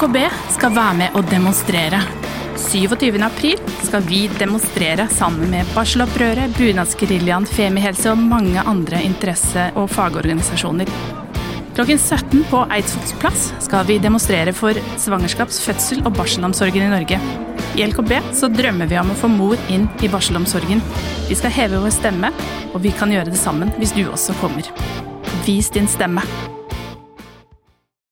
LKB skal være med og demonstrere. 27. april skal vi demonstrere sammen med Barselopprøret, Bunadsgeriljaen, Femihelse og mange andre interesse- og fagorganisasjoner. Klokken 17 på Eidsvolls plass skal vi demonstrere for svangerskaps-, fødsel- og barselomsorgen i Norge. I LKB så drømmer vi om å få mor inn i barselomsorgen. Vi skal heve vår stemme, og vi kan gjøre det sammen hvis du også kommer. Vis din stemme.